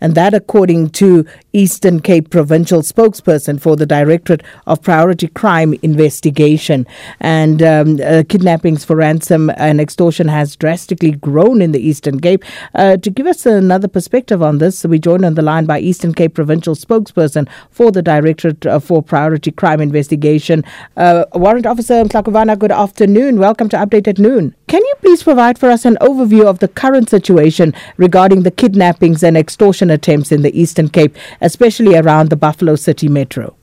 And that, according to Eastern Cape provincial spokesperson for the Directorate of Priority Crime Investigation. And um, uh, kidnappings for ransom and extortion has drastically grown in the Eastern Cape. Uh, to give us another perspective on this, we joined on the line by Eastern Cape provincial spokesperson for the Directorate uh, for Priority Crime Investigation. investigation. Uh, Warrant Officer Mhlakuvana, good afternoon. Welcome to Update at Noon. Can you please provide for us an overview of the current situation regarding the kidnappings and extortion attempts in the Eastern Cape, especially around the Buffalo City Metro?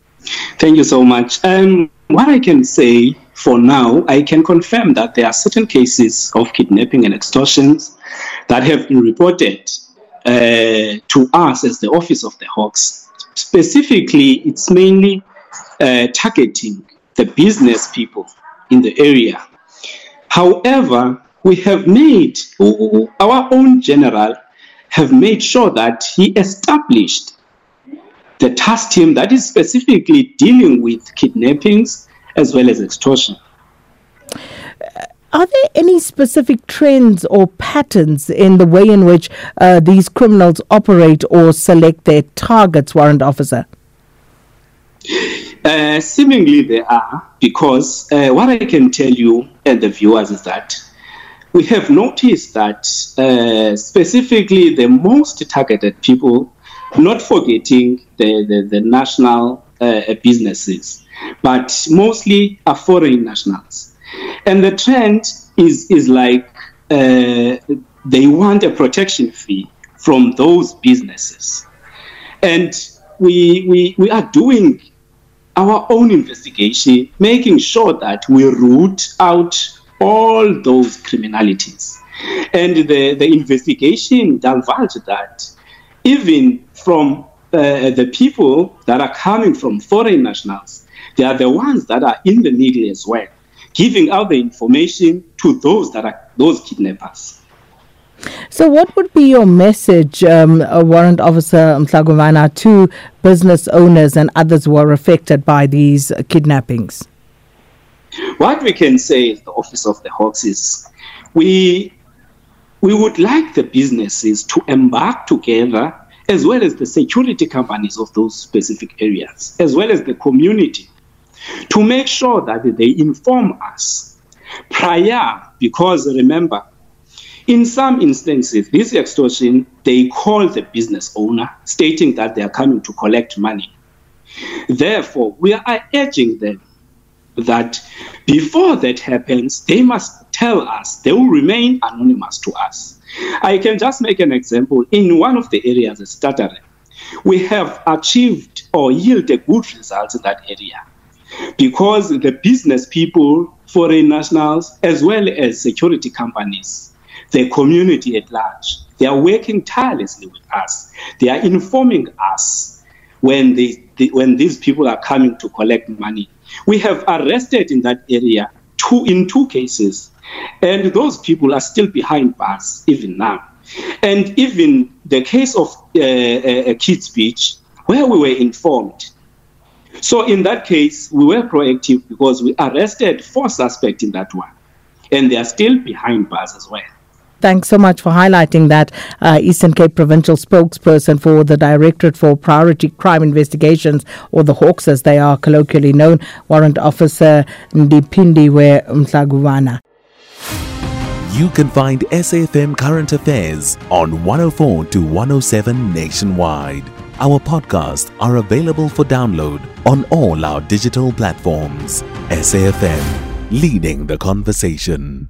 Thank you so much. Um, what I can say for now, I can confirm that there are certain cases of kidnapping and extortions that have been reported uh, to us as the Office of the Hawks. Specifically, it's mainly uh, targeting the business people in the area. However, we have made our own general have made sure that he established the task team that is specifically dealing with kidnappings as well as extortion. Are there any specific trends or patterns in the way in which uh, these criminals operate or select their targets, Warrant Officer? Uh, seemingly they are, because uh, what I can tell you and the viewers is that we have noticed that uh, specifically the most targeted people, not forgetting the, the, the national uh, businesses, but mostly are foreign nationals. And the trend is, is like uh, they want a protection fee from those businesses. And we, we, we are doing our own investigation, making sure that we root out all those criminalities. And the, the investigation divulged that even from uh, the people that are coming from foreign nationals, they are the ones that are in the middle as well, giving out the information to those that are those kidnappers. So, what would be your message, um, Warrant Officer Mhlagomana, to business owners and others who are affected by these uh, kidnappings? What we can say, the Office of the Hawks, is we, we would like the businesses to embark together, as well as the security companies of those specific areas, as well as the community, to make sure that they inform us prior, because remember, In some instances, this extortion, they call the business owner stating that they are coming to collect money. Therefore, we are urging them that before that happens, they must tell us. They will remain anonymous to us. I can just make an example. In one of the areas, Statarem, we have achieved or yielded good results in that area because the business people, foreign nationals, as well as security companies, the community at large. They are working tirelessly with us. They are informing us when, they, the, when these people are coming to collect money. We have arrested in that area two, in two cases, and those people are still behind bars even now. And even the case of uh, uh, Kids Beach, where we were informed. So in that case, we were proactive because we arrested four suspects in that one, and they are still behind bars as well. Thanks so much for highlighting that, uh, Eastern Cape Provincial spokesperson for the Directorate for Priority Crime Investigations, or the Hawks as they are colloquially known, Warrant Officer Ndipindiwe Mhlaguwana. You can find SAFM Current Affairs on 104 to 107 nationwide. Our podcasts are available for download on all our digital platforms. SAFM, leading the conversation.